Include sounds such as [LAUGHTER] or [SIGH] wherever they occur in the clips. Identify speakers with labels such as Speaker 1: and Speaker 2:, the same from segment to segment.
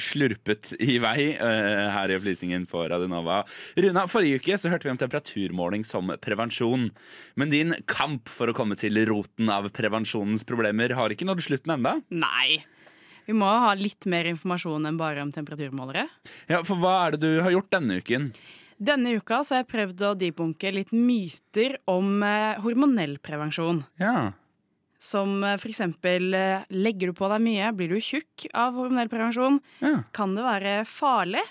Speaker 1: slurpet i vei eh, her i opplysningen på Radionova. Runa, forrige uke så hørte vi om temperaturmåling som prevensjon. Men din kamp for å komme til roten av prevensjonens problemer har ikke nådd slutten ennå.
Speaker 2: Nei. Vi må ha litt mer informasjon enn bare om temperaturmålere.
Speaker 1: Ja, for hva er det du har gjort denne uken?
Speaker 2: Denne uka så har jeg prøvd å debunke litt myter om eh, hormonell prevensjon.
Speaker 1: Ja.
Speaker 2: Som f.eks.: for eksempel eh, legger du på deg mye, blir du tjukk av hormonell prevensjon?
Speaker 1: ja.
Speaker 2: Kan det være farlig?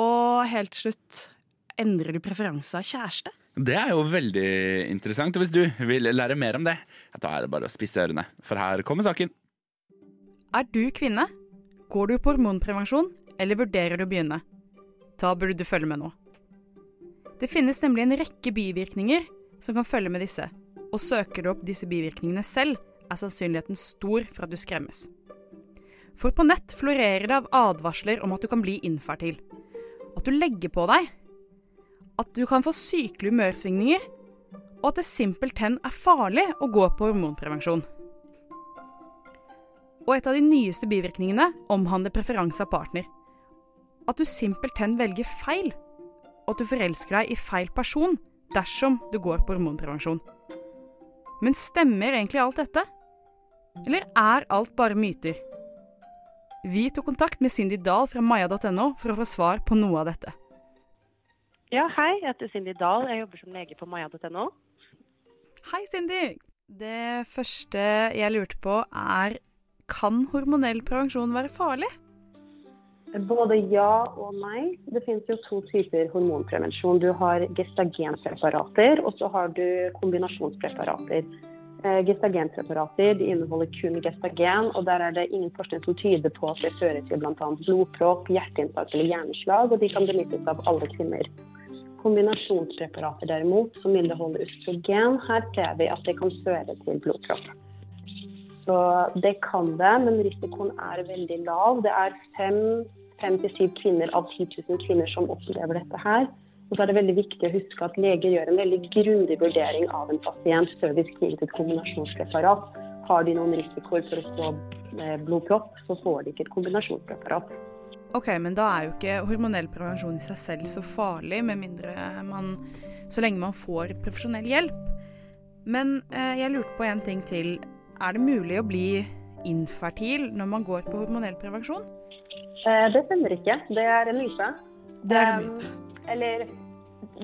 Speaker 2: Og helt til slutt, endrer du preferanse av kjæreste?
Speaker 1: Det er jo veldig interessant, og hvis du vil lære mer om det, da er det bare å spisse ørene, for her kommer saken.
Speaker 2: Er du kvinne? Går du på hormonprevensjon, eller vurderer du å begynne? Da burde du følge med nå. Det finnes nemlig en rekke bivirkninger som kan følge med disse, og søker du opp disse bivirkningene selv, er sannsynligheten stor for at du skremmes. For på nett florerer det av advarsler om at du kan bli infertil, at du legger på deg, at du kan få sykelige humørsvingninger, og at det simpelthen er farlig å gå på hormonprevensjon. Og et av de nyeste bivirkningene omhandler preferanse av partner. At du simpelthen velger feil, og at du forelsker deg i feil person dersom du går på hormonprevensjon. Men stemmer egentlig alt dette? Eller er alt bare myter? Vi tok kontakt med Cindy Dahl fra maja.no for å få svar på noe av dette.
Speaker 3: Ja, hei. Jeg heter Cindy Dahl. Jeg jobber som lege på maja.no.
Speaker 2: Hei, Cindy! Det første jeg lurte på, er kan hormonell prevensjon være farlig?
Speaker 3: Både ja og nei. Det finnes jo to typer hormonprevensjon. Du har gestagenpreparater, og så har du kombinasjonspreparater. Eh, Gestagenpreparater de inneholder kun gestagen, og der er det ingen forskning som tyder på at det fører til bl.a. blodpropp, hjerteinfarkt eller hjerneslag, og de kan benyttes av alle kvinner. Kombinasjonspreparater derimot, som inneholder østrogen, her ser vi at det kan føre til blodpropp. Så det kan det, men risikoen er veldig lav. Det er fem fem til syv kvinner av 10 000 kvinner som opplever dette her. Og så er det veldig viktig å huske at leger gjør en veldig grundig vurdering av en pasient før de skriver et kombinasjonspreparat. Har de noen risikoer for å få eh, blodpropp, så får de ikke et kombinasjonspreparat.
Speaker 2: Ok, men da er jo ikke hormonell prevensjon i seg selv så farlig, med mindre man Så lenge man får profesjonell hjelp. Men eh, jeg lurte på en ting til. Er det mulig å bli infertil når man går på hormonell prevensjon?
Speaker 3: Eh, Det stemmer ikke. Det er en myte.
Speaker 2: Det er en
Speaker 3: Um,
Speaker 2: myte.
Speaker 3: Eller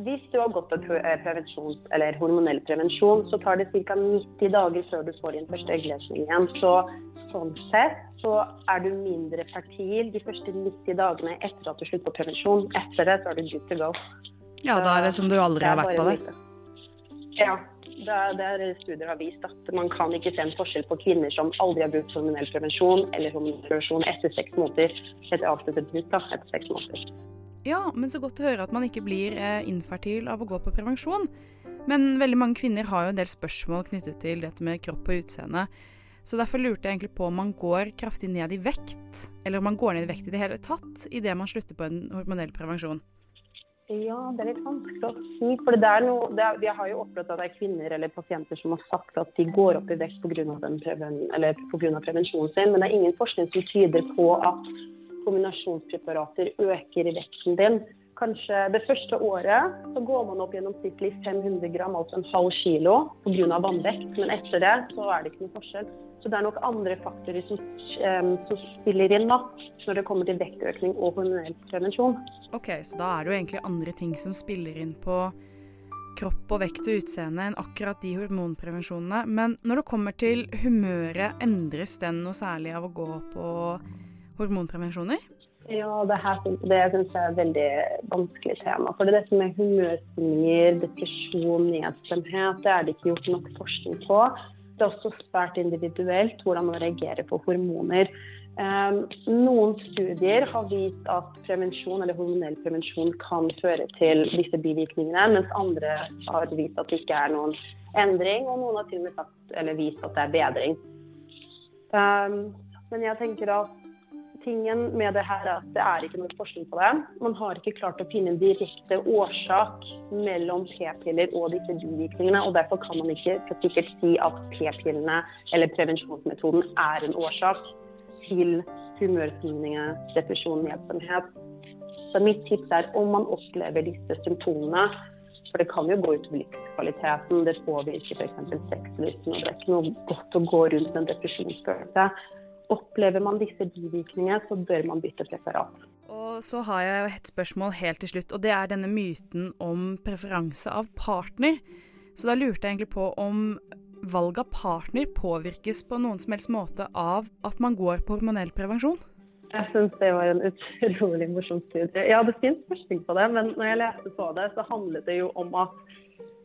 Speaker 3: hvis du har gått på eh, prevensjon, eller hormonell prevensjon, så tar det ca. 90 dager før du får din første eggløsning igjen. Så sånn sett så er du mindre fertil de første 90 dagene etter at du slutter på prevensjon. Etter det så er du good to go.
Speaker 2: Ja, da er det som du aldri har vært på det.
Speaker 3: Ja. Det er, er studier har vist at man kan ikke se en forskjell på kvinner som aldri har brukt hormonell prevensjon, eller hormonell prevensjon etter seks måneder. Etter avsluttet bruk, etter seks måneder.
Speaker 2: Ja, men så godt å høre at man ikke blir eh, infertil av å gå på prevensjon. Men veldig mange kvinner har jo en del spørsmål knyttet til dette med kropp og utseende. Så derfor lurte jeg egentlig på om man går kraftig ned i vekt, eller om man går ned i vekt i det hele tatt idet man slutter på en hormonell prevensjon.
Speaker 3: Ja, det er litt vanskelig å si. For det er noe, det er, jeg har jo opplevd at det er kvinner eller pasienter som har sagt at de går opp i vekt pga. Preven, på grunn av prevensjonen sin, men det er ingen forskning som tyder på at kombinasjonspreparater øker vekten din. Kanskje det første året så går man opp gjennomsnittlig 500 gram, altså en halv kilo, pga. vannvekt. Men etter det så er det ikke noen forskjell. Så det er nok andre faktorer som, eh, som spiller inn da, når det kommer til vektøkning og hormonell prevensjon.
Speaker 2: Ok, så da er det jo egentlig andre ting som spiller inn på kropp og vekt og utseende enn akkurat de hormonprevensjonene. Men når det kommer til humøret, endres den noe særlig av å gå på hormonprevensjoner?
Speaker 3: Ja, det, her, det syns jeg er et veldig vanskelig tema. For det er dette med er humørsvingninger, depresjon, nedstemthet, det er det ikke gjort nok forskning på. Det er også svært individuelt hvordan man reagerer på hormoner. Um, noen studier har vist at prevensjon eller hormonell prevensjon kan føre til disse bivirkningene, mens andre har vist at det ikke er noen endring, og noen har til og med sagt, vist at det er bedring. Um, men jeg tenker at tingen med det her er at det er ikke noe forskning på det. Man har ikke klart å finne en direkte årsak mellom p-piller og disse bivirkningene. og Derfor kan man ikke sikkert si at p-pillene eller prevensjonsmetoden er en årsak til humørsvingninger, depresjon, nedsomhet. Så mitt tips er om man opplever disse symptomene, for det kan jo gå utover livskvaliteten, det påvirker f.eks. sexlysten, og det er ikke noe godt å gå rundt med en depresjonsfølelse. Opplever man disse bivirkningene, så bør man bytte preparat.
Speaker 2: Og så har jeg et spørsmål helt til slutt, og det er denne myten om preferanse av partner. Så da lurte jeg egentlig på om valg av partner påvirkes på noen som helst måte av at man går på hormonell prevensjon?
Speaker 3: Jeg syns det var en utrolig morsom studie. Ja, det finnes forskning på det, men når jeg leste på det, så handlet det jo om at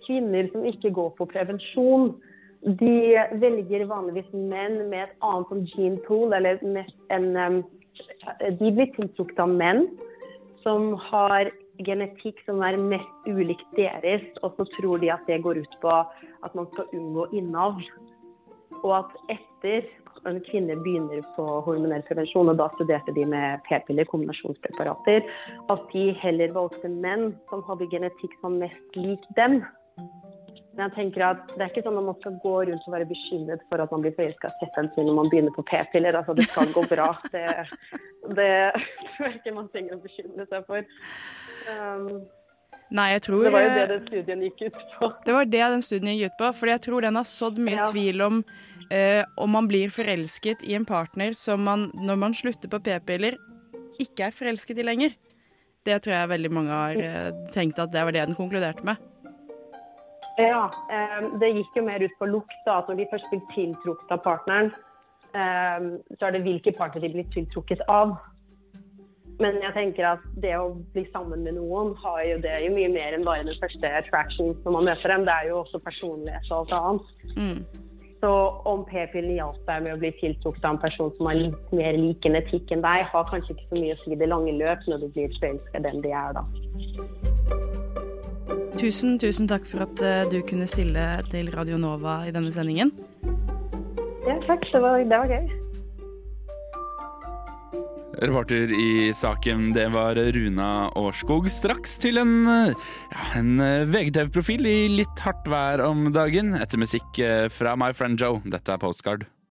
Speaker 3: kvinner som ikke går på prevensjon, de velger vanligvis menn med et annet som gene pool, eller en De blir tiltrukket av menn som har genetikk som er mest ulikt deres, og så tror de at det går ut på at man skal unngå innavl. Og at etter en kvinne begynner på hormonell prevensjon, og da studerte de med p-piller, kombinasjonspreparater, at de heller valgte menn som hadde genetikk som mest lik dem. Men jeg tenker at Det er ikke sånn at man skal gå rundt og være bekymret for at man blir forelska i når man begynner på p-piller. Altså, det skal gå bra. Det, det [LAUGHS] tror jeg ikke man trenger å bekymre seg for.
Speaker 2: Um, Nei, jeg tror
Speaker 3: Det var jo det den studien gikk ut på.
Speaker 2: Det var det den studien gikk ut på. For jeg tror den har sådd mye ja. tvil om uh, om man blir forelsket i en partner som man, når man slutter på p-piller, ikke er forelsket i lenger. Det tror jeg veldig mange har uh, tenkt at det var det den konkluderte med.
Speaker 3: Ja, um, det gikk jo mer ut på lukt. da, at Når de først blir tiltrukket av partneren, så er det hvilke partner de blir tiltrukket av. Men jeg tenker at det å bli sammen med noen har jo det jo mye mer enn bare den første attraction når man møter dem. Det er jo også personlighet og alt annet. Mm. Så om p-pillen hjalp deg med å bli tiltrukket av en person som har litt mer lik genetikk enn deg, har kanskje ikke så mye å si det lange løp når du blir forelska den de er, da.
Speaker 2: Tusen, tusen takk for at uh, du kunne stille til Radio Nova i denne sendingen.
Speaker 3: Ja, takk. Det var, det var gøy.
Speaker 1: Reporter i saken, det var Runa Årskog. Straks til en, ja, en VGTV-profil i litt hardt vær om dagen, etter musikk fra My Friend Joe. Dette er Postcard.